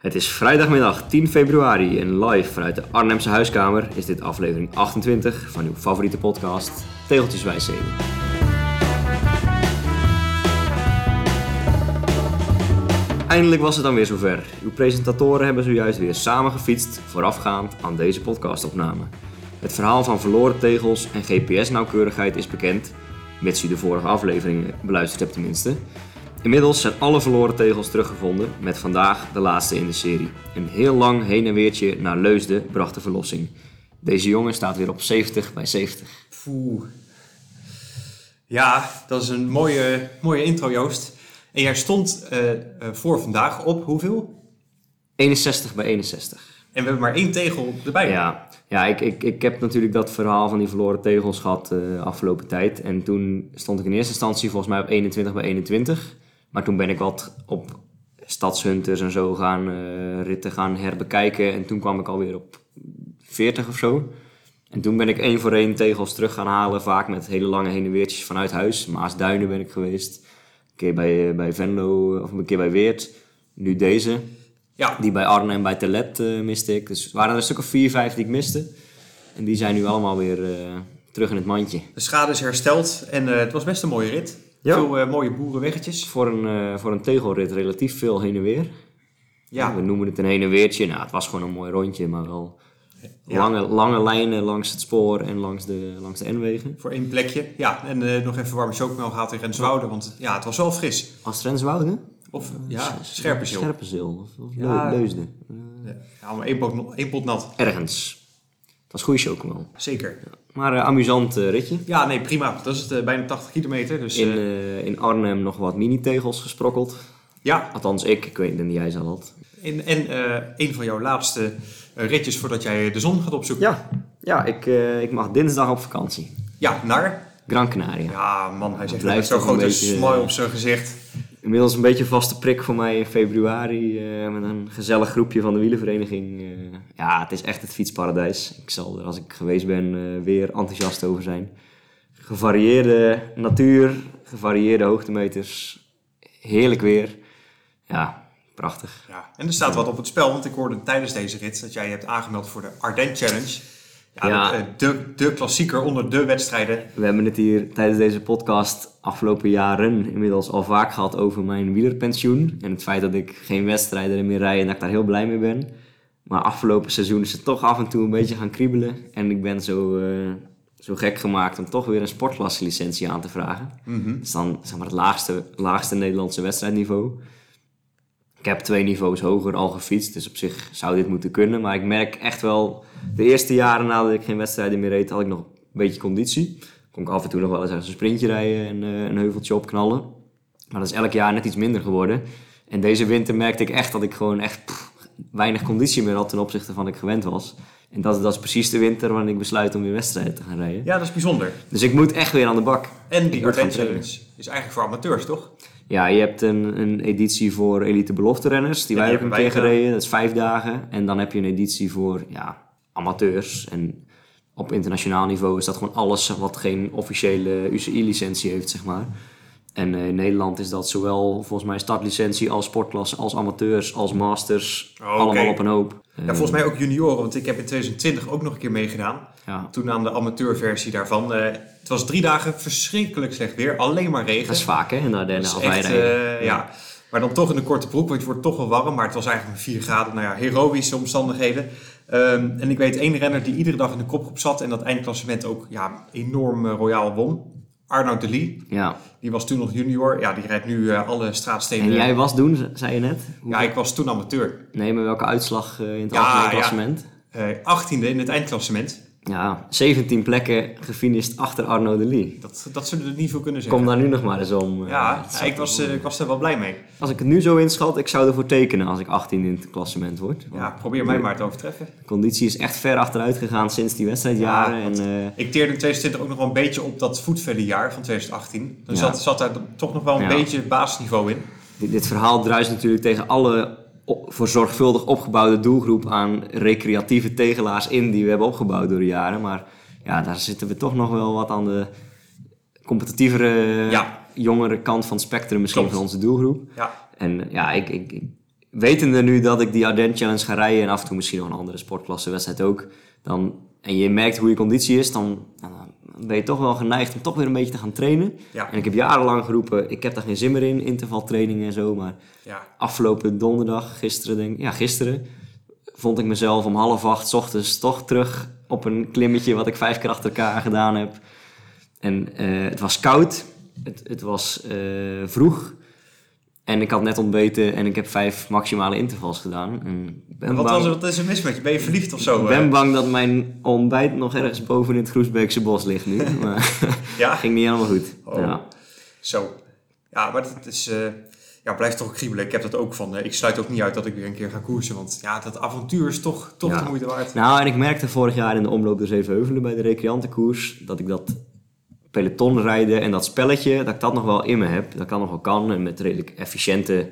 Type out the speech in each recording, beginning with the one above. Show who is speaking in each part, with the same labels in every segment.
Speaker 1: Het is vrijdagmiddag 10 februari en live vanuit de Arnhemse huiskamer is dit aflevering 28 van uw favoriete podcast Tegeltjes Wijsheden. Eindelijk was het dan weer zover. Uw presentatoren hebben zojuist weer samen gefietst voorafgaand aan deze podcastopname. Het verhaal van verloren tegels en GPS-nauwkeurigheid is bekend, mits u de vorige afleveringen beluisterd hebt tenminste. Inmiddels zijn alle verloren tegels teruggevonden, met vandaag de laatste in de serie. Een heel lang heen en weertje naar Leusden bracht de verlossing. Deze jongen staat weer op 70 bij 70.
Speaker 2: Poeh. Ja, dat is een mooie, mooie intro, Joost. En jij stond eh, eh, voor vandaag op hoeveel?
Speaker 1: 61 bij 61.
Speaker 2: En we hebben maar één tegel erbij.
Speaker 1: Ja, ja ik, ik, ik heb natuurlijk dat verhaal van die verloren tegels gehad de afgelopen tijd. En toen stond ik in eerste instantie volgens mij op 21 bij 21. Maar toen ben ik wat op stadshunters en zo gaan eh, ritten gaan herbekijken. En toen kwam ik alweer op 40 of zo. En toen ben ik één voor één tegels terug gaan halen. Vaak met hele lange heen en weertjes vanuit huis. Maasduinen ben ik geweest. Een keer bij, eh, bij Venlo of een keer bij Weert. Nu deze.
Speaker 2: Ja.
Speaker 1: Die bij Arnhem en bij Telet eh, miste ik. Dus waren er een stuk of vier, vijf die ik miste. En die zijn nu allemaal weer eh, terug in het mandje.
Speaker 2: De schade is hersteld en eh, het was best een mooie rit.
Speaker 1: Ja.
Speaker 2: Veel eh, mooie boerenweggetjes.
Speaker 1: Voor een, eh, voor een tegelrit relatief veel heen en weer.
Speaker 2: Ja,
Speaker 1: We noemen het een heen en weertje. Nou, het was gewoon een mooi rondje, maar wel
Speaker 2: Ja.
Speaker 1: lange, lange lijnen langs het spoor en langs de, langs de N-wegen.
Speaker 2: voor één plekje. Ja, en eh, nog even warme chocomel gehad in Renswoude, want ja, het was wel fris.
Speaker 1: Astrenswoude?
Speaker 2: Of ja, Scherpenzeel.
Speaker 1: Scherpenzeel. Of, of
Speaker 2: Ja.
Speaker 1: Leusden.
Speaker 2: Ja, maar één pot, één pot nat.
Speaker 1: Ergens. Het was goede chocomel.
Speaker 2: Zeker.
Speaker 1: Maar eh, amusant eh, ritje.
Speaker 2: Ja, nee, prima. Dat is het, eh, bijna 80 kilometer. Dus
Speaker 1: In, in Arnhem nog wat mini-tegels gesprokkeld.
Speaker 2: ja,
Speaker 1: Althans, ik. Ik weet niet, jij zal dat.
Speaker 2: en, en eh, een van jouw laatste ritjes voordat jij de zon gaat opzoeken.
Speaker 1: Ja, ja ik, ik mag dinsdag op vakantie.
Speaker 2: Ja, naar?
Speaker 1: Gran Canaria.
Speaker 2: Ja, man, hij zegt met zo'n grote
Speaker 1: beetje,
Speaker 2: smile op zijn gezicht.
Speaker 1: Inmiddels een beetje vaste prik voor mij in februari. eh, met een gezellig groepje van de wielenvereniging. eh. ja, het is echt het fietsparadijs. Ik zal er als ik geweest ben eh, weer enthousiast over zijn. Gevarieerde natuur, gevarieerde hoogtemeters. Heerlijk weer. Ja, prachtig.
Speaker 2: Ja, en er staat wat op het spel, want ik hoorde tijdens deze rit dat jij je hebt aangemeld voor de Ardennes Challenge. Ja,
Speaker 1: Ja.
Speaker 2: De, de, klassieker onder de wedstrijden.
Speaker 1: We hebben het hier tijdens deze podcast afgelopen jaren inmiddels al vaak gehad over mijn wielerpensioen. En het feit dat ik geen wedstrijden meer rijd en dat ik daar heel blij mee ben. Maar afgelopen seizoen is het toch af en toe een beetje gaan kriebelen. En ik ben zo, eh, zo gek gemaakt om toch weer een sportklasselicentie aan te vragen. Dat is dan zeg maar, het laagste, laagste Nederlandse wedstrijdniveau. Ik heb twee niveaus hoger al gefietst, dus op zich zou dit moeten kunnen. Maar ik merk echt wel, de eerste jaren nadat ik geen wedstrijden meer reed, had ik nog een beetje conditie. Kon ik af en toe nog wel eens een sprintje rijden en eh, een heuveltje opknallen. Maar dat is elk jaar net iets minder geworden. En deze winter merkte ik echt dat ik gewoon echt pff, weinig conditie meer had ten opzichte van wat ik gewend was. En dat, dat is precies de winter waarin ik besluit om weer wedstrijden te gaan rijden.
Speaker 2: Ja, dat is bijzonder.
Speaker 1: Dus ik moet echt weer aan de bak.
Speaker 2: En die. Challenge is eigenlijk voor amateurs, toch?
Speaker 1: Ja, je hebt een, een editie voor elite belofte renners. Die
Speaker 2: Ja,
Speaker 1: wij ook een
Speaker 2: hebben
Speaker 1: keer gereden. Dat is vijf dagen. En dan heb je een editie voor ja, amateurs. En op internationaal niveau is dat gewoon alles wat geen officiële UCI-licentie heeft, zeg maar. En eh, in Nederland is dat zowel volgens mij startlicentie als sportklasse, als amateurs, als masters.
Speaker 2: Oh.
Speaker 1: Allemaal op een hoop.
Speaker 2: Ja, volgens mij ook junioren, want ik heb in 2020 ook nog een keer meegedaan.
Speaker 1: Ja,
Speaker 2: Toen aan de amateurversie daarvan. Eh, het was drie dagen verschrikkelijk slecht weer, alleen maar regen.
Speaker 1: dat is vaak hè, in de Ardennen
Speaker 2: echt, eh, ja. Maar dan toch in een korte broek, want het wordt toch wel warm. Maar het was eigenlijk maar 4 graden. Nou ja, heroïsche omstandigheden. Ehm, en ik weet één renner die iedere dag in de kopgroep zat. En dat eindklassement ook ja, enorm eh, royaal won. Arnoud de Lee.
Speaker 1: Ja.
Speaker 2: Die was toen nog junior. Ja, die rijdt nu eh, alle straatstenen.
Speaker 1: En jij was doen, zei je net? Hoe-
Speaker 2: Ja, ik was toen amateur.
Speaker 1: Nee, maar welke uitslag eh, in het
Speaker 2: Ja,
Speaker 1: algemeen
Speaker 2: ja.
Speaker 1: klassement?
Speaker 2: Eh 18e in het eindklassement.
Speaker 1: Ja, 17 plekken gefinished achter Arno de Lee.
Speaker 2: Dat, dat zullen we niet veel kunnen zeggen.
Speaker 1: Kom daar nu nog maar eens om. eh,
Speaker 2: ja,
Speaker 1: zat
Speaker 2: ik was,
Speaker 1: er-
Speaker 2: eh, ik was er wel blij mee.
Speaker 1: Als ik het nu zo inschat, ik zou ervoor tekenen als ik 18 in het klassement word.
Speaker 2: Ja, probeer mij maar te overtreffen.
Speaker 1: De conditie is echt ver achteruit gegaan sinds die wedstrijdjaren.
Speaker 2: Ja,
Speaker 1: en, eh,
Speaker 2: Ik teerde in 2020 ook nog wel een beetje op dat voetvellenjaar van 2018. Dan
Speaker 1: Ja.
Speaker 2: zat, zat daar toch nog wel een beetje basisniveau in.
Speaker 1: dit, dit verhaal druist natuurlijk tegen alle voor zorgvuldig opgebouwde doelgroep aan recreatieve tegelaars in die we hebben opgebouwd door de jaren. Maar ja, daar zitten we toch nog wel wat aan de competitievere,
Speaker 2: Ja.
Speaker 1: jongere kant van het spectrum misschien
Speaker 2: Klopt.
Speaker 1: van onze doelgroep.
Speaker 2: Ja,
Speaker 1: En ja, ik, ik, ik, wetende nu dat ik die Ardennes Challenge ga rijden en af en toe misschien nog een andere sportklasse wedstrijd ook, dan, en je merkt hoe je conditie is, dan, dan ben je toch wel geneigd om toch weer een beetje te gaan trainen.
Speaker 2: Ja.
Speaker 1: En ik heb jarenlang geroepen, ik heb daar geen zin meer in, intervaltrainingen en zo, maar
Speaker 2: Ja.
Speaker 1: afgelopen donderdag, gisteren denk ik, ja gisteren, vond ik mezelf om half acht 's ochtends toch terug op een klimmetje wat ik vijf keer achter elkaar gedaan heb. En eh, het was koud, het, het was eh, vroeg en ik had net ontbeten en ik heb vijf maximale intervals gedaan. En ben
Speaker 2: Wat,
Speaker 1: bang,
Speaker 2: was, er- wat is er mis met je? Ben je verliefd of zo?
Speaker 1: ik ben
Speaker 2: eh?
Speaker 1: bang dat mijn ontbijt nog ergens boven in het Groesbeekse bos ligt nu. Maar
Speaker 2: Ja?
Speaker 1: ging niet helemaal goed.
Speaker 2: Oh.
Speaker 1: Ja.
Speaker 2: Zo. Ja, maar het is... eh, ja, blijft toch kriebelen. Ik heb dat ook van... eh, ik sluit ook niet uit dat ik weer een keer ga koersen. Want ja, dat avontuur is toch, toch
Speaker 1: Ja.
Speaker 2: de moeite waard.
Speaker 1: Nou, en ik merkte vorig jaar in de omloop door Zevenheuvelen bij de recreantenkoers dat ik dat peloton rijden en dat spelletje, dat ik dat nog wel in me heb. Dat dat nog wel kan en met redelijk efficiënte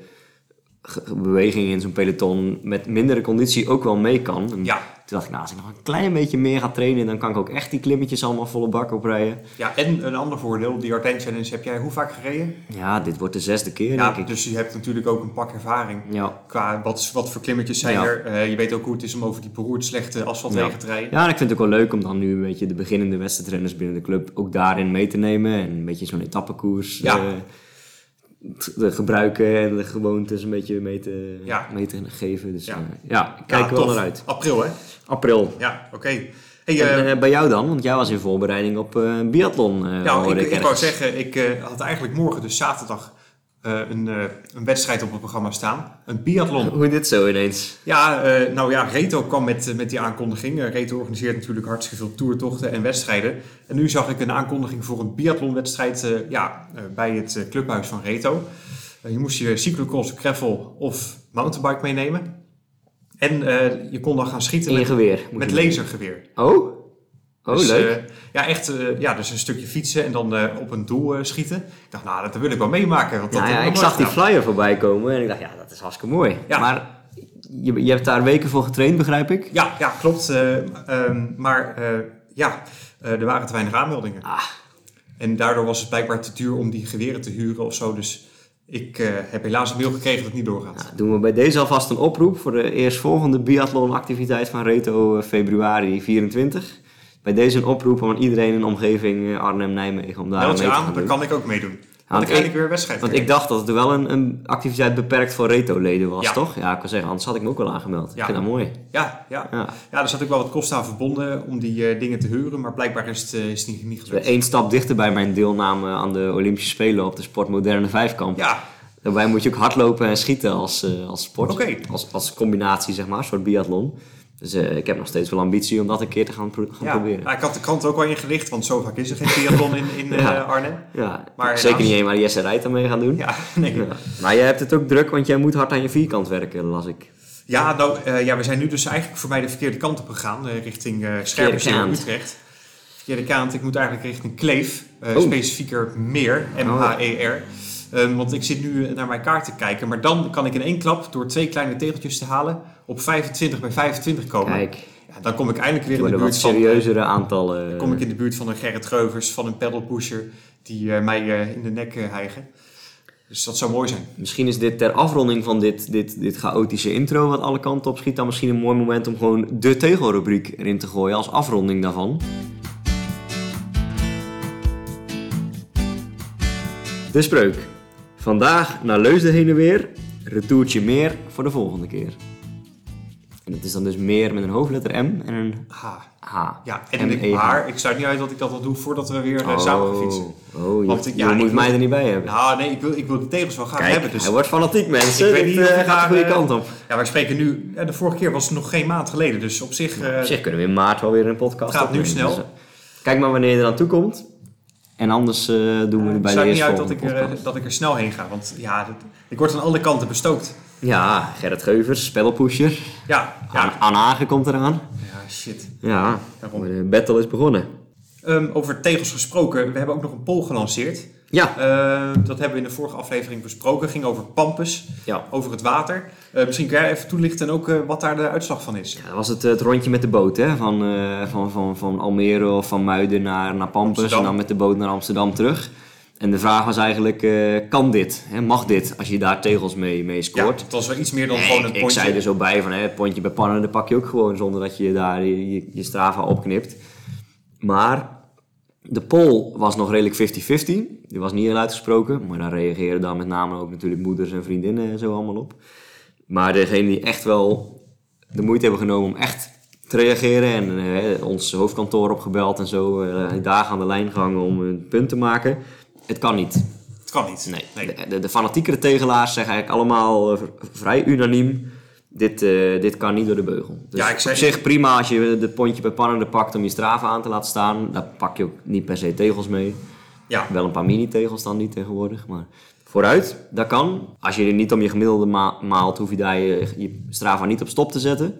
Speaker 1: ge- bewegingen in zo'n peloton met mindere conditie ook wel mee kan.
Speaker 2: Ja.
Speaker 1: Toen dacht ik, nou, als ik nog een klein beetje meer ga trainen, dan kan ik ook echt die klimmetjes allemaal volle bak oprijden.
Speaker 2: Ja, en een ander voordeel. Die Ardennes Challenge heb jij hoe vaak gereden?
Speaker 1: Ja, dit wordt de zesde keer,
Speaker 2: Ja,
Speaker 1: denk ik.
Speaker 2: dus je hebt natuurlijk ook een pak ervaring.
Speaker 1: Ja.
Speaker 2: Qua wat, wat voor klimmetjes zijn
Speaker 1: Ja.
Speaker 2: er. Eh, je weet ook hoe het is om over die beroerd slechte asfaltwegen te rijden.
Speaker 1: Ja, en ik vind het ook wel leuk om dan nu een beetje de beginnende wedstrijdrenners binnen de club ook daarin mee te nemen. En een beetje zo'n etappekoers
Speaker 2: Ja.
Speaker 1: eh, te gebruiken en de gewoontes een beetje mee te,
Speaker 2: Ja.
Speaker 1: mee te geven. Dus
Speaker 2: Ja.
Speaker 1: ja, ja ik kijk
Speaker 2: Ja,
Speaker 1: er wel naar uit.
Speaker 2: April, hè?
Speaker 1: April.
Speaker 2: Ja, oké. Hey, eh,
Speaker 1: En, eh, bij jou dan? Want jij was in voorbereiding op eh, een biathlon. eh
Speaker 2: nou,
Speaker 1: hoorde
Speaker 2: ik, ik wou zeggen, ik eh, had eigenlijk morgen, dus zaterdag, eh, een, eh, een wedstrijd op het programma staan. Een biathlon.
Speaker 1: Hoe dit zo ineens?
Speaker 2: Ja, eh, nou ja, Reto kwam met, met die aankondiging. Reto organiseert natuurlijk hartstikke veel toertochten en wedstrijden. En nu zag ik een aankondiging voor een biathlonwedstrijd ja, bij het clubhuis van Reto. Je moest je cyclocross, gravel of mountainbike meenemen. En je kon dan gaan schieten met,
Speaker 1: geweer.
Speaker 2: met lasergeweer.
Speaker 1: Oh? Oh,
Speaker 2: Dus,
Speaker 1: leuk.
Speaker 2: eh, ja, echt eh, ja, dus een stukje fietsen en dan eh, op een doel schieten. Ik dacht, nou, dat wil ik wel meemaken. Want dat
Speaker 1: ja,
Speaker 2: ik
Speaker 1: zag die flyer voorbij komen en ik dacht, ja, dat is hartstikke mooi.
Speaker 2: Ja.
Speaker 1: Maar je, je hebt daar weken voor getraind, begrijp ik?
Speaker 2: Ja, ja klopt. eh, ehm, maar ja, er waren te weinig aanmeldingen.
Speaker 1: Ah,
Speaker 2: En daardoor was het blijkbaar te duur om die geweren te huren of zo. Dus ik heb helaas een mail gekregen dat het niet doorgaat.
Speaker 1: Nou, doen we bij deze alvast een oproep voor de eerstvolgende biathlonactiviteit van Reto februari 24. Bij deze een oproep aan iedereen in de omgeving eh, Arnhem, Nijmegen om daar
Speaker 2: Meld
Speaker 1: mee te
Speaker 2: aan,
Speaker 1: gaan
Speaker 2: dan
Speaker 1: doen.
Speaker 2: kan ik ook meedoen. Want
Speaker 1: Want
Speaker 2: ik
Speaker 1: ik-
Speaker 2: weer wedstrijd.
Speaker 1: Want ik dacht dat het wel een, een activiteit beperkt voor Reto-leden was,
Speaker 2: Ja.
Speaker 1: toch? Ja, ik kan zeggen, anders had ik me ook wel aangemeld.
Speaker 2: Ja.
Speaker 1: Ik vind dat mooi.
Speaker 2: Ja, ja.
Speaker 1: Ja.
Speaker 2: ja, er zat ook wel wat kosten aan verbonden om die eh, dingen te huren. Maar blijkbaar is het, eh, is niet, niet gelukt.
Speaker 1: ben één stap dichter bij mijn deelname aan de Olympische Spelen op de Sportmoderne Vijfkamp.
Speaker 2: Ja,
Speaker 1: Daarbij moet je ook hardlopen en schieten als, als sport. Als, als combinatie, zeg maar, een soort biathlon. Dus eh, ik heb nog steeds wel ambitie om dat een keer te gaan, pro- gaan
Speaker 2: ja.
Speaker 1: proberen.
Speaker 2: Ja, ik had de krant ook al ingelicht, want zo vaak is er geen biathlon in, in eh,
Speaker 1: Ja.
Speaker 2: Arnhem.
Speaker 1: Ja,
Speaker 2: Maar
Speaker 1: zeker niet één waar Jesse Rijt aan mee gaan doen.
Speaker 2: Ja, nee.
Speaker 1: Ja. Maar jij hebt het ook druk, want jij moet hard aan je vierkant werken, las ik.
Speaker 2: Ja, nou, eh, ja, we zijn nu dus eigenlijk voor mij de verkeerde kant op gegaan, richting Scherpenzeel
Speaker 1: kant.
Speaker 2: Utrecht. Verkeerde kant, ik moet eigenlijk richting Kleef,
Speaker 1: Oh.
Speaker 2: specifieker Meer, M-H-E-R. Ehm, want ik zit nu naar mijn kaart te kijken, maar dan kan ik in één klap door twee kleine tegeltjes te halen op 25 bij 25 komen.
Speaker 1: Kijk,
Speaker 2: Ja, dan kom ik eindelijk weer
Speaker 1: er
Speaker 2: in de
Speaker 1: wat
Speaker 2: buurt van,
Speaker 1: serieuzere aantallen.
Speaker 2: kom ik in de buurt van een Gerrit Geuvers, van een pedalpusher, die eh, mij eh, in de nek eh, hijgen. Dus dat zou mooi zijn.
Speaker 1: Misschien is dit ter afronding van dit, dit, dit chaotische intro wat alle kanten op schiet, dan misschien een mooi moment om gewoon de tegelrubriek erin te gooien als afronding daarvan. De spreuk. Vandaag naar Leusden heen en weer, retourtje meer voor de volgende keer. En dat is dan dus meer met een hoofdletter M en een
Speaker 2: Ha.
Speaker 1: H.
Speaker 2: Ja, en ik,
Speaker 1: M-E-H.
Speaker 2: maar ik sluit niet uit dat ik dat al doe voordat we weer eh, samen gaan fietsen.
Speaker 1: Oh, je,
Speaker 2: Want ik-
Speaker 1: je
Speaker 2: ja, ik
Speaker 1: moet mij er niet bij hebben.
Speaker 2: Nou, nee, ik wil, ik wil de tegels wel graag
Speaker 1: Kijk,
Speaker 2: hebben. Dus
Speaker 1: hij wordt fanatiek mensen.
Speaker 2: Ik weet niet of
Speaker 1: eh,
Speaker 2: je
Speaker 1: gaat de goede
Speaker 2: eh,
Speaker 1: kant op.
Speaker 2: ja, wij spreken nu. De vorige keer was het nog geen maand geleden, dus op zich. eh,
Speaker 1: Op zich kunnen we in maart wel weer een podcast
Speaker 2: Gaat nu snel.
Speaker 1: Dus, eh, kijk maar wanneer je eraan toe komt. En anders eh, doen we het
Speaker 2: ik
Speaker 1: bij de
Speaker 2: sluit niet uit
Speaker 1: eerste
Speaker 2: dat ik, er, eh, dat ik er snel heen ga, want ja, dat- ik word aan alle kanten bestookt.
Speaker 1: Ja, Gerrit Geuvers, spellenpusher.
Speaker 2: Ja,
Speaker 1: Ja. Hagen komt eraan.
Speaker 2: ja shit.
Speaker 1: Ja,
Speaker 2: Daarom.
Speaker 1: de battle is begonnen.
Speaker 2: Ehm, over tegels gesproken, we hebben ook nog een poll gelanceerd.
Speaker 1: Ja,
Speaker 2: Eh, dat hebben we in de vorige aflevering besproken. ging over pampus,
Speaker 1: ja.
Speaker 2: over het water. Eh, misschien kan jij even toelichten en ook eh, wat daar de uitslag van is.
Speaker 1: Ja, dat was het, het rondje met de boot, hè? Van, eh, van, van, van Almere of van Muiden naar, naar Pampus
Speaker 2: Amsterdam.
Speaker 1: en dan met de boot naar Amsterdam terug. En de vraag was eigenlijk, eh, kan dit? Hè, mag dit als je daar tegels mee, mee
Speaker 2: Ja,
Speaker 1: scoort?
Speaker 2: het was wel iets meer dan
Speaker 1: Nee,
Speaker 2: gewoon een
Speaker 1: ik, ik
Speaker 2: pontje.
Speaker 1: zei er zo bij van, hè, het pontje bij pannen, dat pak je ook gewoon zonder dat je daar je, je, je Strava opknipt. Maar de poll was nog redelijk 50-50. Die was niet heel uitgesproken, maar daar reageren dan met name ook natuurlijk moeders en vriendinnen en zo allemaal op. Maar degene die echt wel de moeite hebben genomen om echt te reageren en eh, ons hoofdkantoor opgebeld en zo, eh, dagen aan de lijn gehangen om een punt te maken. Het kan niet.
Speaker 2: Het kan niet.
Speaker 1: Nee, De, de, de fanatiekere tegelaars zeggen eigenlijk allemaal eh, vrij unaniem... Dit, eh, dit kan niet door de beugel. Dus
Speaker 2: Ja, ik zei-
Speaker 1: op zich prima als je de pontje bij pannen pakt om je straven aan te laten staan. Daar pak je ook niet per se tegels mee.
Speaker 2: Ja,
Speaker 1: Wel een paar mini-tegels dan niet tegenwoordig. Maar vooruit, dat kan. Als je er niet om je gemiddelde ma- maalt, hoef je daar je, je Strava niet op stop te zetten.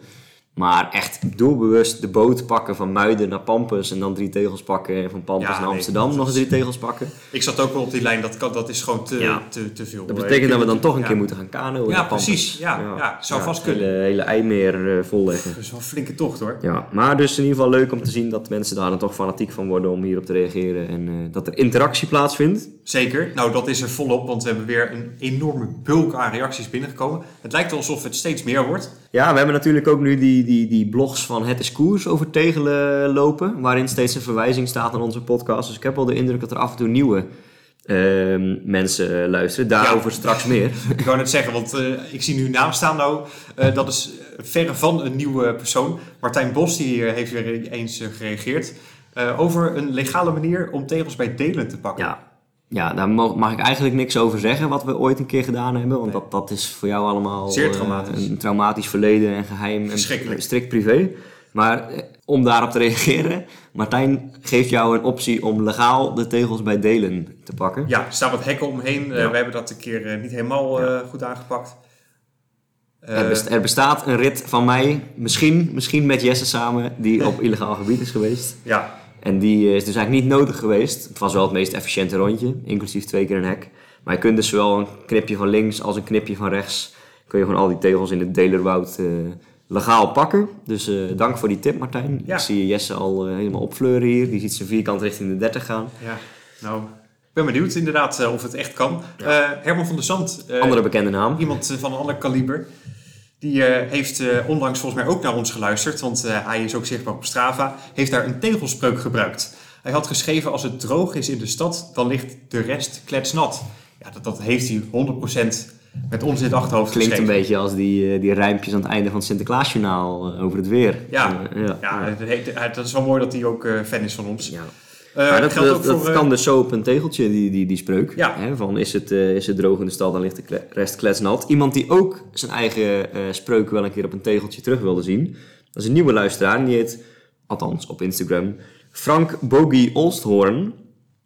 Speaker 1: Maar echt doelbewust de boot pakken van Muiden naar Pampus en dan drie tegels pakken. En van Pampus
Speaker 2: Ja,
Speaker 1: naar
Speaker 2: nee,
Speaker 1: Amsterdam nog eens drie tegels pakken.
Speaker 2: ik zat ook wel op die lijn. Dat, kan, dat is gewoon te,
Speaker 1: Ja.
Speaker 2: te, te veel.
Speaker 1: Dat
Speaker 2: Eh,
Speaker 1: betekent
Speaker 2: ik
Speaker 1: dat we dan toch een keer moeten gaan kanoën
Speaker 2: Ja, precies. Ja, ja, zou vast kunnen.
Speaker 1: Hele, hele IJmeer eh, volleggen.
Speaker 2: Dat is wel een flinke tocht hoor.
Speaker 1: Ja, maar dus in ieder geval leuk om te zien dat mensen daar dan toch fanatiek van worden om hierop te reageren. En eh, dat er interactie plaatsvindt.
Speaker 2: Zeker. Nou, dat is er volop, want we hebben weer een enorme bulk aan reacties binnengekomen. Het lijkt alsof het steeds meer wordt.
Speaker 1: Ja, we hebben natuurlijk ook nu die, die, die blogs van Het is Koers over tegelen lopen. Waarin steeds een verwijzing staat naar onze podcast. Dus ik heb wel de indruk dat er af en toe nieuwe ehm, mensen luisteren. Daarover
Speaker 2: Ja.
Speaker 1: straks meer.
Speaker 2: Ik wou net zeggen, want eh, ik zie nu naam staan nou. eh, dat is verre van een nieuwe persoon. Martijn Bos die, heeft weer eens eh, gereageerd. over een legale manier om tegels bij delen te pakken.
Speaker 1: Ja, ja daar mag, mag ik eigenlijk niks over zeggen wat we ooit een keer gedaan hebben. Want
Speaker 2: Nee.
Speaker 1: dat, dat is voor jou allemaal
Speaker 2: Zeer
Speaker 1: eh, een traumatisch verleden en geheim en strikt privé. Maar eh, om daarop te reageren, Martijn geeft jou een optie om legaal de tegels bij delen te pakken.
Speaker 2: Ja, er staan wat hekken omheen. Eh, we hebben dat een keer niet helemaal goed aangepakt.
Speaker 1: Er, best- er bestaat een rit van mij, misschien, misschien met Jesse samen, die op illegaal gebied is geweest.
Speaker 2: ja,
Speaker 1: En die eh, is dus eigenlijk niet nodig geweest. Het was wel het meest efficiënte rondje, inclusief twee keer een hek. Maar je kunt dus zowel een knipje van links als een knipje van rechts... kun je gewoon al die tegels in het delerwoud eh, legaal pakken. Dus eh, dank voor die tip, Martijn.
Speaker 2: Ja.
Speaker 1: Ik zie Jesse al helemaal opfleuren hier. Die ziet zijn vierkant richting de 30 gaan.
Speaker 2: ja. Nou, ik ben benieuwd inderdaad of het echt kan. Herman van der Zand,
Speaker 1: Andere bekende naam.
Speaker 2: iemand van een ander kaliber, die eh, heeft eh, onlangs volgens mij ook naar ons geluisterd, want eh, hij is ook zichtbaar op Strava, heeft daar een tegelspreuk gebruikt. Hij had geschreven, als het droog is in de stad, dan ligt de rest kletsnat. Ja, dat, dat heeft hij 100% met ons in het achterhoofd
Speaker 1: Klinkt een beetje als die, die rijmpjes aan het einde van het Sinterklaasjournaal over het weer.
Speaker 2: Ja.
Speaker 1: Ja.
Speaker 2: Ja, dat is wel mooi dat hij ook fan is van ons.
Speaker 1: Ja.
Speaker 2: Eh,
Speaker 1: Maar dat,
Speaker 2: voor, eh,
Speaker 1: kan dus zo op een tegeltje, die, die, die spreuk.
Speaker 2: Ja.
Speaker 1: Hè, van is het, eh, is het droog in de stad, dan ligt de kle- rest kletsnat. Iemand die ook zijn eigen spreuk wel een keer op een tegeltje terug wilde zien. Dat is een nieuwe luisteraar en die heet, althans op Instagram, Frank Bogie Olsthoorn.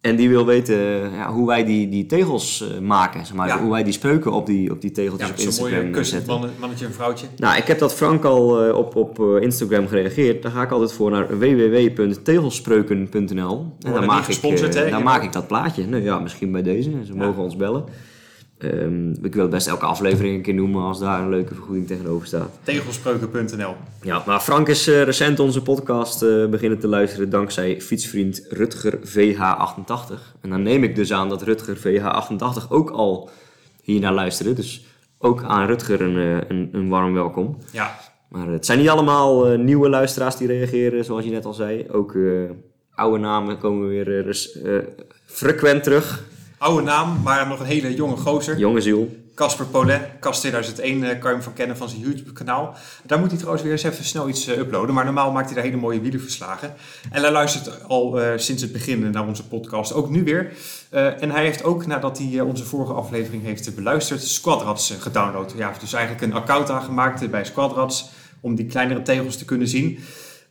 Speaker 1: En die wil weten eh, ja, hoe wij die, die tegels eh, maken. Zeg maar,
Speaker 2: Ja.
Speaker 1: Hoe wij die spreuken op die, op die tegeltjes
Speaker 2: ja,
Speaker 1: op Instagram
Speaker 2: mooie
Speaker 1: eh,
Speaker 2: kus,
Speaker 1: zetten.
Speaker 2: man, mannetje en vrouwtje.
Speaker 1: Nou, ik heb dat Frank al op, op Instagram gereageerd. Daar ga ik altijd voor naar www.tegelspreuken.nl. En daar, maak ik,
Speaker 2: hè?
Speaker 1: daar maak ik dat plaatje. Nou ja, misschien bij deze. Ze mogen ons bellen. Ehm, ik wil best elke aflevering een keer noemen als daar een leuke vergoeding tegenover staat.
Speaker 2: Tegelspreuken.nl.
Speaker 1: Ja, maar Frank is eh, recent onze podcast eh, beginnen te luisteren dankzij fietsvriend Rutger VH88. En dan neem ik dus aan dat Rutger VH88 ook al hiernaar luisterde. Dus ook aan Rutger een, eh, een, een warm welkom.
Speaker 2: Ja,
Speaker 1: Maar het zijn niet allemaal nieuwe luisteraars die reageren, zoals je net al zei. Ook oude namen komen weer frequent terug.
Speaker 2: Oude naam, maar nog een hele jonge gozer.
Speaker 1: Jonge ziel.
Speaker 2: Casper Paulet, Cas 2001 eh, kan je hem van kennen van zijn YouTube-kanaal. Daar moet hij trouwens weer eens even snel iets eh, uploaden. Maar normaal maakt hij daar hele mooie wielerverslagen. En hij luistert al eh, sinds het begin naar onze podcast, ook nu weer. En hij heeft ook, nadat hij onze vorige aflevering heeft beluisterd, Squadrats gedownload. Ja, dus eigenlijk een account aangemaakt bij Squadrats om die kleinere tegels te kunnen zien.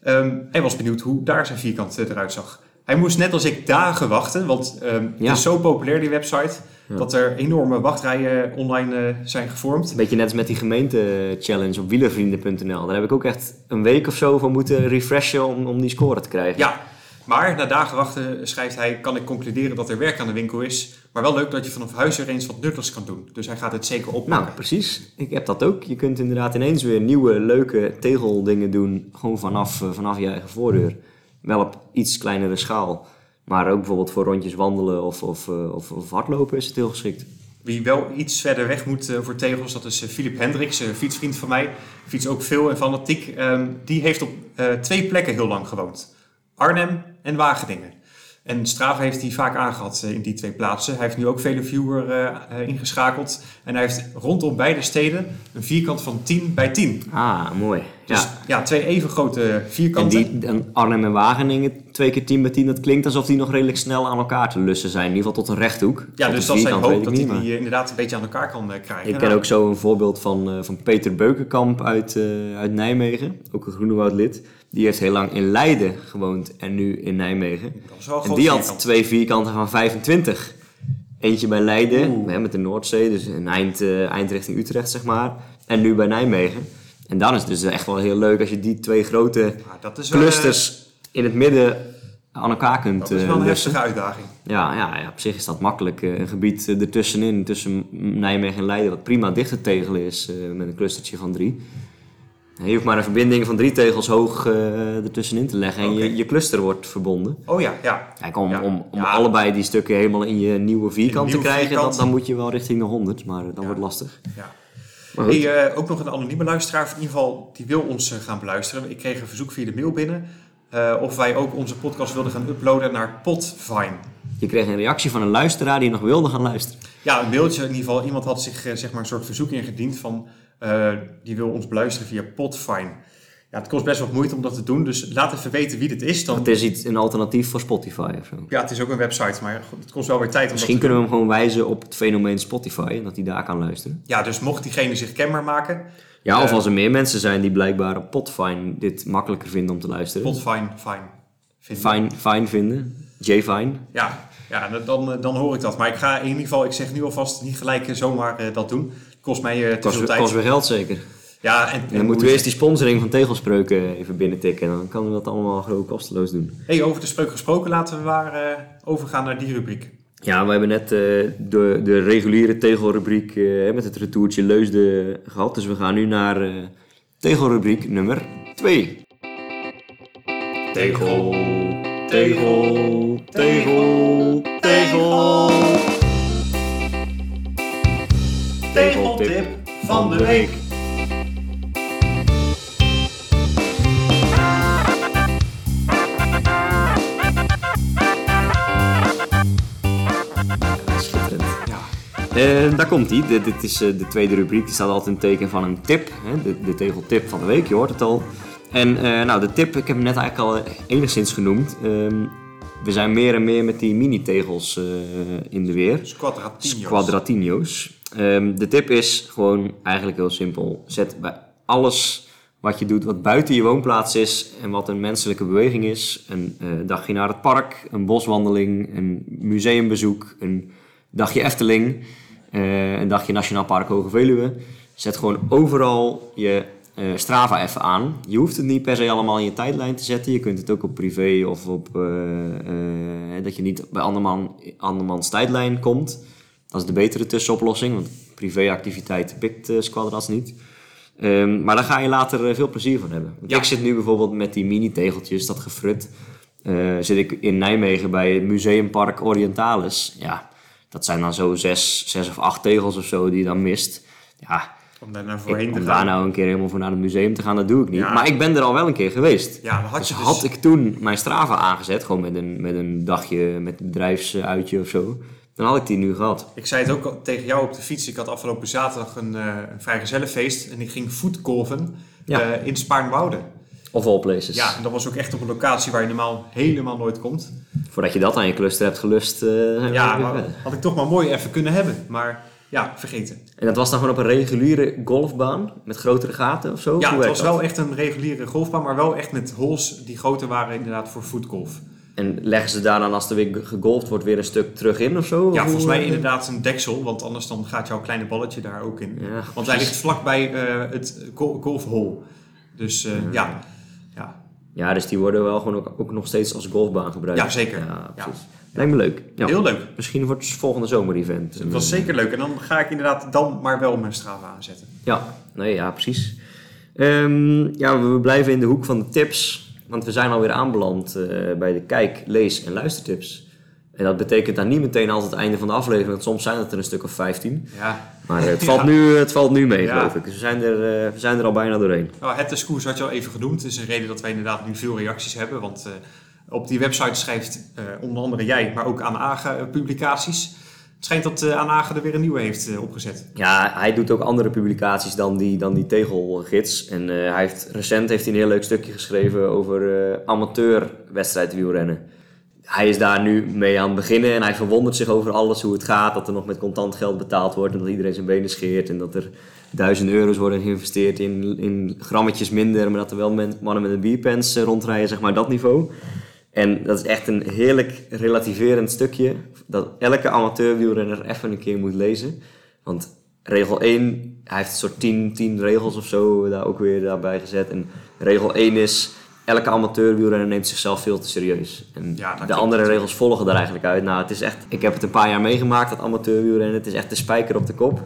Speaker 2: Ehm, hij was benieuwd hoe daar zijn vierkant eruit zag. Hij moest net als ik dagen wachten, want
Speaker 1: Ja.
Speaker 2: het is zo populair die website,
Speaker 1: Ja.
Speaker 2: dat er enorme wachtrijen online eh, zijn gevormd.
Speaker 1: Een beetje net als met die gemeente-challenge op wielervrienden.nl. Daar heb ik ook echt een week of zo van moeten refreshen om, om die score te krijgen.
Speaker 2: Ja, maar na dagen wachten schrijft hij, kan ik concluderen dat er werk aan de winkel is. Maar wel leuk dat je vanaf huis er eens wat nuttigs kan doen. Dus hij gaat het zeker oppakken.
Speaker 1: Nou, precies. Ik heb dat ook. Je kunt inderdaad ineens weer nieuwe, leuke tegeldingen doen. Gewoon vanaf, eh, vanaf je eigen voordeur. Wel op iets kleinere schaal. Maar ook bijvoorbeeld voor rondjes wandelen of, of, eh, of, of hardlopen is het heel geschikt.
Speaker 2: Wie wel iets verder weg moet eh, voor tegels, dat is eh, Philip Hendricks, een fietsvriend van mij. Fiets ook veel en fanatiek. Ehm, die heeft op eh, twee plekken heel lang gewoond. Arnhem en Wageningen. En Strava heeft hij vaak aangehad eh, in die twee plaatsen. Hij heeft nu ook vele viewer eh, eh, ingeschakeld. En hij heeft rondom beide steden een vierkant van 10 bij 10.
Speaker 1: Ah, mooi.
Speaker 2: Dus
Speaker 1: ja.
Speaker 2: twee even grote
Speaker 1: En
Speaker 2: vierkanten.
Speaker 1: die en Arnhem en Wageningen, twee keer 10 bij 10, dat klinkt alsof die nog redelijk snel aan elkaar te lussen zijn. In ieder geval tot een rechthoek.
Speaker 2: ja,
Speaker 1: Tot
Speaker 2: dus dat zijn hoop dat hij
Speaker 1: maar-
Speaker 2: die inderdaad een beetje aan elkaar kan eh, krijgen.
Speaker 1: Ik ken
Speaker 2: Nou,
Speaker 1: ook zo een voorbeeld van, eh, van Peter Beukenkamp uit, eh, uit Nijmegen, ook een Groenewoud-lid. Die heeft heel lang in Leiden gewoond en nu in Nijmegen.
Speaker 2: dat
Speaker 1: En die had
Speaker 2: vierkant.
Speaker 1: twee vierkanten van 25. Eentje bij Leiden,
Speaker 2: Oeh.
Speaker 1: met de Noordzee, dus een eind, eind richting Utrecht zeg maar. En nu bij Nijmegen. En dan is het dus echt wel heel leuk als je die twee grote
Speaker 2: Ja, dat is wel, eh,
Speaker 1: clusters in het midden aan elkaar kunt
Speaker 2: dat is
Speaker 1: eh,
Speaker 2: wel een
Speaker 1: lussen.
Speaker 2: heftige uitdaging.
Speaker 1: Ja, ja, ja, op zich is dat makkelijk. Eh, Een gebied eh, ertussenin, tussen Nijmegen en Leiden, wat prima dicht te tegelen is eh, met een clustertje van drie. Je hoeft maar een verbinding van drie tegels hoog eh, ertussenin te leggen en je, je cluster wordt verbonden.
Speaker 2: Oh ja, ja.
Speaker 1: Kijk, om,
Speaker 2: Ja.
Speaker 1: om, om
Speaker 2: Ja.
Speaker 1: allebei die stukken helemaal in je nieuwe vierkant
Speaker 2: nieuwe
Speaker 1: te krijgen, dan, dan moet je wel richting de 100, maar dat
Speaker 2: Ja.
Speaker 1: wordt lastig.
Speaker 2: ja. Hey, eh, ook nog een anonieme luisteraar, in ieder geval, die wil ons eh, gaan beluisteren. Ik kreeg een verzoek via de mail binnen eh, of wij ook onze podcast wilden gaan uploaden naar Podvine.
Speaker 1: Je kreeg een reactie van een luisteraar die nog wilde gaan luisteren.
Speaker 2: Ja, een mailtje in ieder geval. Iemand had zich zeg maar een soort verzoek ingediend van die wil ons beluisteren via Podvine. Ja, het kost best wat moeite om dat te doen, dus laat even weten wie dit is. Dan...
Speaker 1: Het is iets, een alternatief voor Spotify of zo.
Speaker 2: Ja, het is ook een website, maar het kost wel weer tijd om
Speaker 1: Misschien
Speaker 2: dat te
Speaker 1: kunnen we hem gewoon wijzen op het fenomeen Spotify en dat hij daar kan luisteren.
Speaker 2: Ja, dus mocht diegene zich kenbaar maken,
Speaker 1: Ja, of
Speaker 2: Eh,
Speaker 1: als er meer mensen zijn die blijkbaar op Podfine dit makkelijker vinden om te luisteren.
Speaker 2: Podvine, fine. vinden.
Speaker 1: Fine, fine vinden. J-Fine.
Speaker 2: Ja, ja dan, dan hoor ik dat. Maar ik ga in ieder geval, ik zeg nu alvast, niet gelijk eh, zomaar eh, dat doen. Het kost mij eh, te
Speaker 1: Kost,
Speaker 2: veel tijd.
Speaker 1: kost weer geld zeker.
Speaker 2: Ja, en,
Speaker 1: En
Speaker 2: en
Speaker 1: dan moeten we eerst die sponsoring van tegelspreuken even binnentikken. En dan kan we dat allemaal gewoon kosteloos doen.
Speaker 2: Hey, over de spreuk gesproken, laten we maar eh, overgaan naar die rubriek.
Speaker 1: Ja, we hebben net eh, de, de reguliere tegelrubriek eh, met het retourtje Leusden gehad. Dus we gaan nu naar eh, tegelrubriek nummer 2. Tegel, tegel, tegel, tegel.
Speaker 2: Tegeltip van de week.
Speaker 1: En daar komt hij. Dit, is eh, de tweede rubriek. Die staat altijd in teken van een tip. Hè? De, de tegeltip van de week, je hoort het al. En eh, nou, de tip, ik heb hem net eigenlijk al enigszins genoemd. Ehm, we zijn meer en meer met die mini-tegels eh, in de weer.
Speaker 2: Squadratinios.
Speaker 1: Quadratino's. Ehm, de tip is gewoon eigenlijk heel simpel. Zet bij alles wat je doet wat buiten je woonplaats is en wat een menselijke beweging is. Een eh, dagje naar het park, een boswandeling, een museumbezoek, een dagje Efteling, eh, een dagje Nationaal Park Hoge Veluwe. Zet gewoon overal je eh, Strava even aan. Je hoeft het niet per se allemaal in je tijdlijn te zetten. Je kunt het ook op privé of op eh, dat je niet bij anderman, andermans tijdlijn komt. Dat is de betere tussenoplossing, want privéactiviteit pikt uh, Squadrats niet. Um, maar daar ga je later uh, veel plezier van hebben. Want
Speaker 2: Ja.
Speaker 1: Ik zit nu bijvoorbeeld met die mini-tegeltjes, dat gefrut. Uh, zit ik in Nijmegen bij het Museumpark Orientalis. Ja, dat zijn dan zo zes, zes of acht tegels of zo die je dan mist. Ja,
Speaker 2: Om daar naar voorheen
Speaker 1: ik,
Speaker 2: te
Speaker 1: om
Speaker 2: gaan.
Speaker 1: daar nou een keer helemaal voor naar het museum te gaan, dat doe ik niet.
Speaker 2: Ja.
Speaker 1: Maar ik ben er al wel een keer geweest.
Speaker 2: Ja, had
Speaker 1: Dus
Speaker 2: je dus...
Speaker 1: had ik toen mijn Strava aangezet, gewoon met een, met een dagje, met een bedrijfsuitje of zo, dan had ik die nu gehad.
Speaker 2: Ik zei het ook al tegen jou op de fiets. Ik had afgelopen zaterdag een, uh, een vrijgezellenfeest en ik ging voetkolven
Speaker 1: Ja.
Speaker 2: uh, in Spaarnwoude.
Speaker 1: Of all places.
Speaker 2: Ja, en dat was ook echt op een locatie waar je normaal helemaal nooit komt.
Speaker 1: Voordat je dat aan je cluster hebt gelust, uh, we
Speaker 2: Ja, maar had ik toch maar mooi even kunnen hebben. Maar ja, vergeten.
Speaker 1: En dat was dan gewoon op een reguliere golfbaan met grotere gaten of zo?
Speaker 2: Ja,
Speaker 1: Hoe
Speaker 2: het was
Speaker 1: dat?
Speaker 2: wel echt een reguliere golfbaan, maar wel echt met holes die groter waren inderdaad voor voetgolf.
Speaker 1: En leggen ze daar dan als er weer gegolfd wordt weer een stuk terug in of zo?
Speaker 2: Ja, volgens mij inderdaad een deksel, want anders dan gaat jouw kleine balletje daar ook in.
Speaker 1: Ja,
Speaker 2: Want hij ligt vlakbij eh, het go- golfhol. Dus eh, ja. ja.
Speaker 1: Ja, dus die worden wel gewoon ook, ook nog steeds als golfbaan gebruikt.
Speaker 2: Ja, zeker.
Speaker 1: Ja,
Speaker 2: Ja.
Speaker 1: precies. Lijkt me leuk. Ja.
Speaker 2: heel leuk.
Speaker 1: Misschien wordt het volgende zomer-event.
Speaker 2: Het was zeker leuk. En dan ga ik inderdaad dan maar wel mijn Strava aanzetten.
Speaker 1: Ja, nee, ja, precies. Ehm, ja, we blijven in de hoek van de tips. Want we zijn alweer aanbeland eh, bij de kijk, lees en luistertips. En dat betekent dan niet meteen altijd het einde van de aflevering, want soms zijn het er een stuk of 15.
Speaker 2: Ja,
Speaker 1: Maar het valt,
Speaker 2: Ja.
Speaker 1: nu, het valt nu mee,
Speaker 2: Ja.
Speaker 1: geloof ik. Dus we zijn, er, eh, we zijn er al bijna doorheen.
Speaker 2: Nou, het is koers had je al even genoemd. Het is een reden dat wij inderdaad nu veel reacties hebben. Want eh, op die website schrijft eh, onder andere jij, maar ook Anage eh, publicaties. Het schijnt dat Anage er weer een nieuwe heeft opgezet.
Speaker 1: Ja, hij doet ook andere publicaties dan die, dan die tegelgids. En hij heeft, recent heeft hij een heel leuk stukje geschreven over amateurwedstrijd wielrennen. Hij is daar nu mee aan het beginnen en hij verwondert zich over alles, hoe het gaat. Dat er nog met contant geld betaald wordt en dat iedereen zijn benen scheert. En dat er duizend euro's worden geïnvesteerd in, in grammetjes minder. Maar dat er wel mannen met een bierpens eh, rondrijden, zeg maar dat niveau. En dat is echt een heerlijk relativerend stukje. Dat elke amateurwielrenner even een keer moet lezen. Want regel 1, hij heeft een soort 10, 10 regels of zo daar ook weer daarbij gezet. En regel 1 is, elke amateurwielrenner neemt zichzelf veel te serieus. En
Speaker 2: Ja,
Speaker 1: de andere regels volgen daar eigenlijk uit. Nou, het is echt, ik heb het een paar jaar meegemaakt, dat amateurwielrennen. Het is echt de spijker op de kop.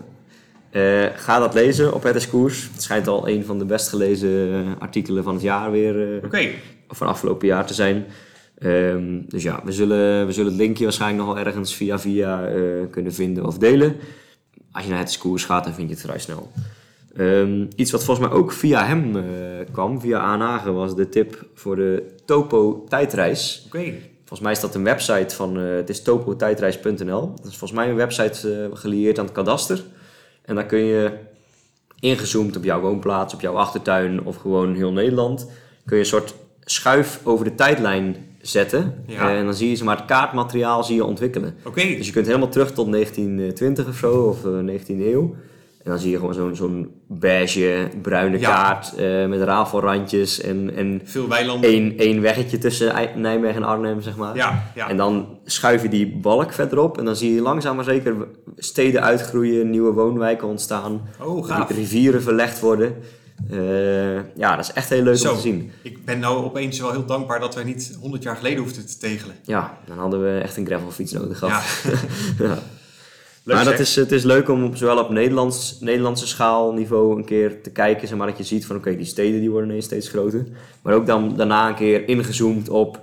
Speaker 1: Eh, ga dat lezen op Het Koers. Het schijnt al een van de best gelezen eh, artikelen van het jaar weer, eh,
Speaker 2: Oké,
Speaker 1: of van afgelopen jaar te zijn. Ehm, dus ja, we zullen, we zullen het linkje waarschijnlijk nog wel ergens via via eh, kunnen vinden of delen. Als je naar het koers gaat, dan vind je het vrij snel. Ehm, iets wat volgens mij ook via hem eh, kwam, via Aanhagen, was de tip voor de Topo tijdreis.
Speaker 2: oké.
Speaker 1: Volgens mij is dat een website van, eh, het is topotijdreis.nl. Dat is volgens mij een website eh, gelieerd aan het kadaster. En daar kun je ingezoomd op jouw woonplaats, op jouw achtertuin of gewoon heel Nederland, kun je een soort schuif over de tijdlijn zetten.
Speaker 2: Ja.
Speaker 1: En dan zie je maar, het kaartmateriaal zie je ontwikkelen.
Speaker 2: Oké,
Speaker 1: Dus je kunt helemaal terug tot 1920 of zo, of eh, 19e eeuw. En dan zie je gewoon zo'n zo'n beige, bruine
Speaker 2: Ja.
Speaker 1: kaart eh, met rafelrandjes en, en
Speaker 2: veel weilanden.
Speaker 1: één, één weggetje tussen Nijmegen en Arnhem, zeg maar.
Speaker 2: Ja, ja.
Speaker 1: En dan schuif je die balk verderop en dan zie je langzaam maar zeker steden uitgroeien, nieuwe woonwijken ontstaan,
Speaker 2: Oh,
Speaker 1: rivieren verlegd worden. Eh, ja, dat is echt heel leuk
Speaker 2: Zo.
Speaker 1: om te zien.
Speaker 2: Ik ben nou opeens wel heel dankbaar dat wij niet 100 jaar geleden hoefden te tegelen.
Speaker 1: Ja, dan hadden we echt een gravelfiets nodig gehad. Ja.
Speaker 2: Leuk
Speaker 1: maar dat
Speaker 2: zeg.
Speaker 1: is, het is leuk om op- zowel op Nederlands, Nederlandse schaalniveau een keer te kijken. Zeg maar, dat je ziet van oké, die steden die worden ineens steeds groter. Maar ook dan daarna een keer ingezoomd op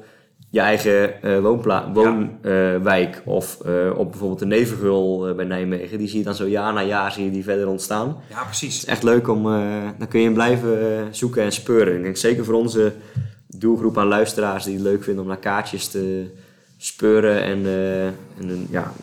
Speaker 1: je eigen eh, woonpla- woonwijk. of eh, op bijvoorbeeld de Nevengul eh, bij Nijmegen. Die zie je dan zo jaar na jaar zie je die verder ontstaan.
Speaker 2: Ja, precies.
Speaker 1: Het is echt leuk om, dan kun je hem blijven zoeken en speuren. Ik denk zeker voor onze doelgroep aan luisteraars die het leuk vinden om naar kaartjes te speuren en, en een- ja,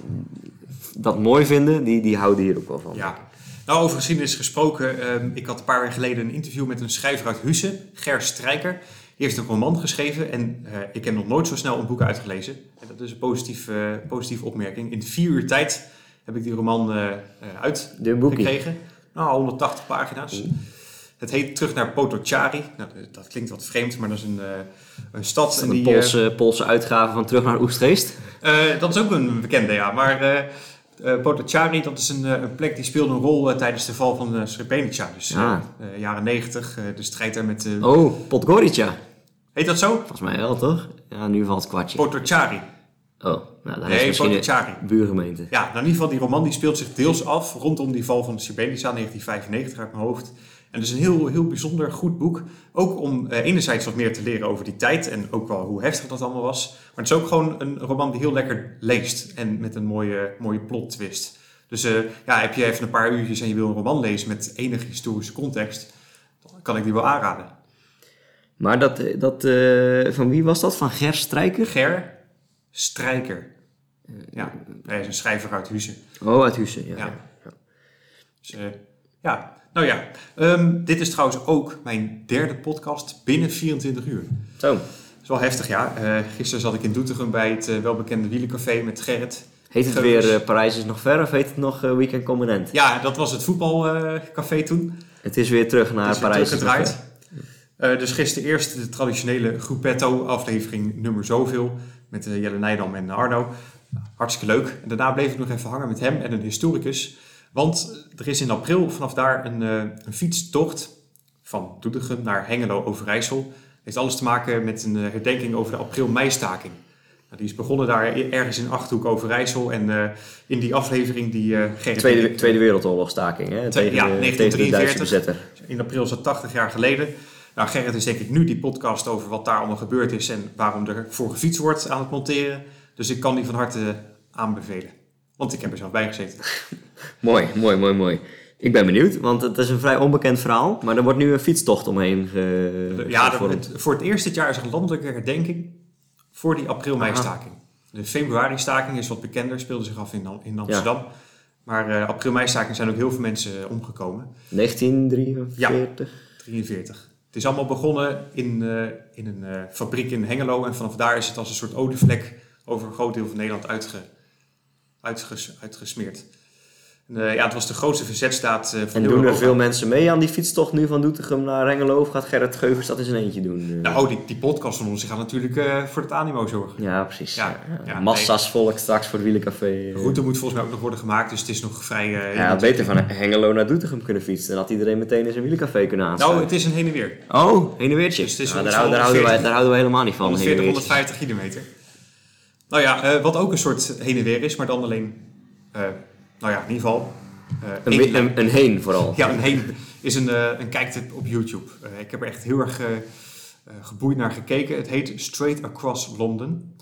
Speaker 1: dat mooi vinden, die, die houden hier ook wel van.
Speaker 2: Ja. Nou, over geschiedenis gesproken. ehm, ik had een paar jaar geleden een interview met een schrijver uit Husse, Ger Strijker. Die heeft een roman geschreven en eh, ik heb nog nooit zo snel een boek uitgelezen. En dat is een positief, eh, positieve opmerking. In vier uur tijd heb ik die roman eh eh, uitgekregen. Nou, 180 pagina's. Het heet Terug naar Potocari. Nou, dat klinkt wat vreemd, maar dat is een, eh, een stad.
Speaker 1: Is een
Speaker 2: die,
Speaker 1: Poolse, Poolse uitgave van Terug naar Oestgeest?
Speaker 2: eh, dat is ook een bekende, ja. Maar Potocari, dat is een, eh, een plek die speelde een rol eh, tijdens de val van uh, Srebrenica. Dus
Speaker 1: Ah.
Speaker 2: jaren 90, eh, de strijd daar met...
Speaker 1: Oh, Podgorica.
Speaker 2: Heet dat zo?
Speaker 1: Volgens mij wel, toch? Ja, nu valt het kwartje.
Speaker 2: Potocari.
Speaker 1: Oh, nou, dan is
Speaker 2: Nee,
Speaker 1: misschien
Speaker 2: Potocari.
Speaker 1: buurgemeente.
Speaker 2: Ja, nou in ieder geval, die roman die speelt zich deels af rondom die val van Srebrenica, 1995 uit mijn hoofd. En het is een heel, heel bijzonder goed boek. Ook om eh, enerzijds wat meer te leren over die tijd en ook wel hoe heftig dat allemaal was. Maar het is ook gewoon een roman die heel lekker leest en met een mooie, mooie plot twist. Dus eh, ja, heb je even een paar uurtjes en je wil een roman lezen met enige historische context, dan kan ik die wel aanraden.
Speaker 1: Maar dat, dat eh, van wie was dat? Van Ger Strijker?
Speaker 2: Ger Strijker. Ja, hij is een schrijver uit Huizen.
Speaker 1: Oh, uit Hussen, ja.
Speaker 2: Ja. Dus, eh, ja, nou ja. Ehm, dit is trouwens ook mijn derde podcast binnen 24 uur.
Speaker 1: Zo.
Speaker 2: Dat is wel heftig, ja. Eh, gisteren zat ik in Doetinchem bij het eh, welbekende wielencafé met Gerrit.
Speaker 1: Heet het weer eh, Parijs is nog ver of heet het nog Weekend Commandant?
Speaker 2: Ja, dat was het voetbalcafé toen.
Speaker 1: Het is weer terug naar
Speaker 2: Het is
Speaker 1: Parijs. is nog
Speaker 2: dus gisteren eerst de traditionele Groepetto, aflevering nummer zoveel. Met Jelle Nijdam en Arno. Hartstikke leuk. En daarna bleef ik nog even hangen met hem en een historicus. Want er is in april vanaf daar een, eh, een fietstocht van Doetinchem naar Hengelo Overijssel. Heeft alles te maken met een eh, herdenking over de april-meistaking. Nou, die is begonnen daar ergens in Achterhoek Overijssel. En eh, in die aflevering die Gerrit...
Speaker 1: Tweede, Tweede Wereldoorlogstaking, hè? Tegen,
Speaker 2: ja,
Speaker 1: tegen de
Speaker 2: 1943.
Speaker 1: Duitse bezetter.
Speaker 2: In april is dat 80 jaar geleden. Nou, Gerrit is denk ik nu die podcast over wat daar allemaal gebeurd is en waarom er voor gefietst wordt aan het monteren. Dus ik kan die van harte aanbevelen. Want ik heb er zelf bij gezeten.
Speaker 1: Mooi, mooi, mooi, mooi. Ik ben benieuwd, want het is een vrij onbekend verhaal. Maar er wordt nu een fietstocht omheen ge
Speaker 2: Ja,
Speaker 1: gevormd.
Speaker 2: het- voor het eerst dit jaar is er een landelijke herdenking voor die april-mei-staking. De februari-staking is wat bekender, speelde zich af in, in Amsterdam. Maar eh april-mei-staking zijn ook heel veel mensen eh, omgekomen.
Speaker 1: 1943.
Speaker 2: 43. Het is allemaal begonnen in, eh, in een fabriek in Hengelo. En vanaf daar is het als een soort olievlek over een groot deel van Nederland uitge, uitges, uitgesmeerd. En, eh, ja, het was de grootste verzetstaat eh, van
Speaker 1: En doen er veel mensen mee aan die fietstocht nu van Doetinchem naar Hengelo? Of gaat Gerrit Geuvers dat in zijn eentje doen? Eh,
Speaker 2: Nou, die, die podcast van ons die gaat natuurlijk voor het animo zorgen.
Speaker 1: ja, precies.
Speaker 2: Ja,
Speaker 1: Ja,
Speaker 2: ja,
Speaker 1: Massa's volk straks voor het wielencafé.
Speaker 2: De route moet volgens mij ook nog worden gemaakt, dus het is nog vrij...
Speaker 1: Ja, had beter van Hengelo naar Doetinchem kunnen fietsen. Dan had iedereen meteen in zijn wielencafé kunnen
Speaker 2: Nou,
Speaker 1: aansluiten.
Speaker 2: het is een heen en weer.
Speaker 1: Oh, heen en weertje.
Speaker 2: Dus
Speaker 1: Nou, daar, houden- daar, houden wij,
Speaker 2: 140
Speaker 1: daar houden wij helemaal niet van.
Speaker 2: 140,
Speaker 1: heen en weertjes.
Speaker 2: 150 kilometer. Nou ja, eh, wat ook een soort heen en weer is, maar dan alleen... eh, nou ja, in ieder geval... eh,
Speaker 1: Een, een, een heen vooral.
Speaker 2: Ja, een heen is een, een kijktip op YouTube. Ik heb er echt heel erg geboeid naar gekeken. Het heet Straight Across London.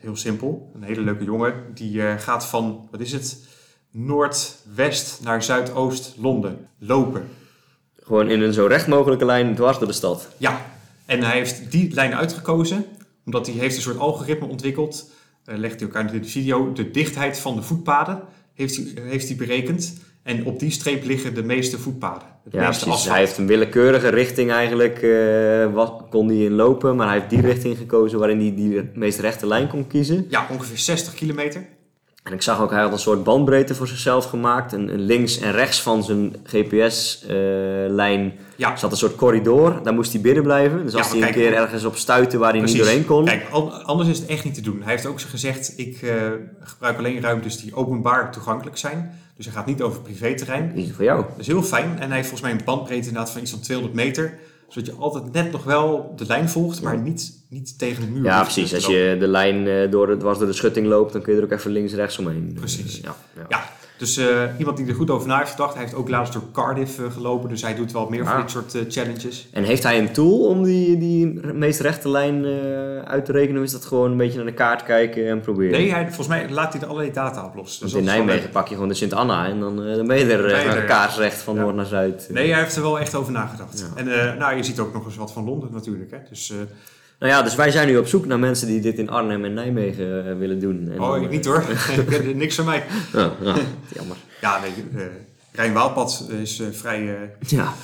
Speaker 2: Heel simpel. Een hele leuke jongen. Die gaat van, wat is het? Noordwest naar zuidoost Londen lopen.
Speaker 1: Gewoon in een zo recht mogelijke lijn dwars door de stad.
Speaker 2: Ja, en hij heeft die lijn uitgekozen. Omdat hij heeft een soort algoritme ontwikkeld. eh legt hij ook uit in de video. De dichtheid van de voetpaden heeft hij, heeft hij berekend. En op die streep liggen de meeste voetpaden. Het
Speaker 1: Ja,
Speaker 2: meeste
Speaker 1: precies. Hij heeft een willekeurige richting eigenlijk, eh, wat kon hij in lopen. Maar hij heeft die richting gekozen waarin hij die meest rechte lijn kon kiezen.
Speaker 2: Ja, ongeveer 60 kilometer.
Speaker 1: En ik zag ook, hij had een soort bandbreedte voor zichzelf gemaakt. En, en links en rechts van zijn GPS-lijn
Speaker 2: Ja,
Speaker 1: zat een soort corridor. Daar moest hij binnen blijven. Dus als hij een keer ergens op stuitte waar hij
Speaker 2: precies.
Speaker 1: niet doorheen kon.
Speaker 2: Kijk, an- anders is het echt niet te doen. Hij heeft ook gezegd, ik eh, gebruik alleen ruimtes die openbaar toegankelijk zijn. Dus hij gaat niet over privéterrein.
Speaker 1: Die is voor jou.
Speaker 2: Dat is heel fijn. En hij heeft volgens mij een bandbreedte inderdaad van iets van 200 meter. Zodat je altijd net nog wel de lijn volgt, maar niet, niet tegen de muur.
Speaker 1: Ja, precies. Als je de lijn eh, door, dwars door de schutting loopt, dan kun je er ook even links-rechts omheen.
Speaker 2: Precies.
Speaker 1: Ja, ja.
Speaker 2: Ja, dus eh, iemand die er goed over na heeft gedacht. Hij heeft ook laatst door Cardiff eh, gelopen. Dus hij doet wel meer van
Speaker 1: Ah.
Speaker 2: dit soort eh, challenges.
Speaker 1: En heeft hij een tool om die, die meest rechte lijn uit te rekenen? Of is dat gewoon een beetje naar de kaart kijken en proberen?
Speaker 2: Nee, hij, volgens mij laat hij er allerlei data op los. Dus
Speaker 1: in Nijmegen pak je gewoon de Sint-Anna en dan, dan ben je er
Speaker 2: ja.
Speaker 1: kaarsrecht van
Speaker 2: Ja.
Speaker 1: noord naar zuid.
Speaker 2: Nee, hij heeft er wel echt over nagedacht.
Speaker 1: Ja.
Speaker 2: En nou, je ziet ook nog eens wat van Londen natuurlijk. Hè? Dus,
Speaker 1: Nou ja, dus wij zijn nu op zoek naar mensen die dit in Arnhem en Nijmegen eh, willen doen. En
Speaker 2: oh, ik
Speaker 1: eh,
Speaker 2: niet hoor. Niks van mij.
Speaker 1: Ja, ja, jammer.
Speaker 2: Ja, nee, eh Rijn-Waalpad is vrij
Speaker 1: Ja.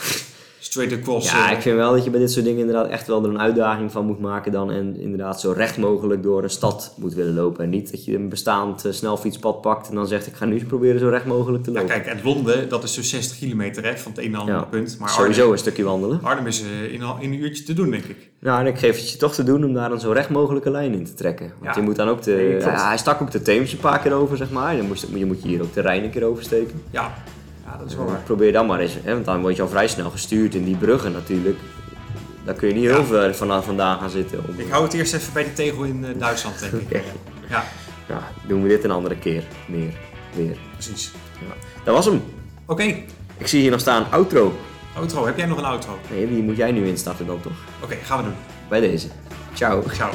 Speaker 2: Straight across.
Speaker 1: ja,
Speaker 2: eh,
Speaker 1: ik vind wel dat je bij dit soort dingen inderdaad echt wel er een uitdaging van moet maken dan. En inderdaad zo recht mogelijk door een stad moet willen lopen. En niet dat je een bestaand eh, snelfietspad pakt en dan zegt ik ga nu eens proberen zo recht mogelijk te
Speaker 2: ja,
Speaker 1: lopen.
Speaker 2: kijk, en Londen, dat is dus 60 kilometer hè, van het ene naar het
Speaker 1: Ja.
Speaker 2: punt. Maar
Speaker 1: Sowieso
Speaker 2: Arnhem,
Speaker 1: een stukje wandelen.
Speaker 2: Arnhem is eh, in, een- in een uurtje te doen, denk ik.
Speaker 1: Nou, en ik geef het je toch te doen om daar een zo recht mogelijke lijn in te trekken. Want
Speaker 2: Ja.
Speaker 1: je moet dan ook de... Ja, hij stak ook de Theems een paar keer over, zeg maar. Dan moest, je moet je hier ook de Rijn een keer oversteken.
Speaker 2: Ja, ja dat is wel waar.
Speaker 1: Probeer dan maar eens, hè, want dan word je al vrij snel gestuurd in die bruggen natuurlijk. Daar kun je niet heel ver vanaf vandaan gaan zitten. Om,
Speaker 2: Ik hou het eerst even bij die tegel in eh, Duitsland, denk ik.
Speaker 1: Oké.
Speaker 2: Ja,
Speaker 1: Ja, doen we dit een andere keer. Meer. Weer.
Speaker 2: precies.
Speaker 1: Ja. Dat was hem.
Speaker 2: Oké,
Speaker 1: Ik zie hier nog staan outro.
Speaker 2: outro. Heb jij nog een outro?
Speaker 1: Nee, die moet jij nu instarten dan toch?
Speaker 2: Oké, gaan we doen.
Speaker 1: Bij deze. Ciao.
Speaker 2: Ciao.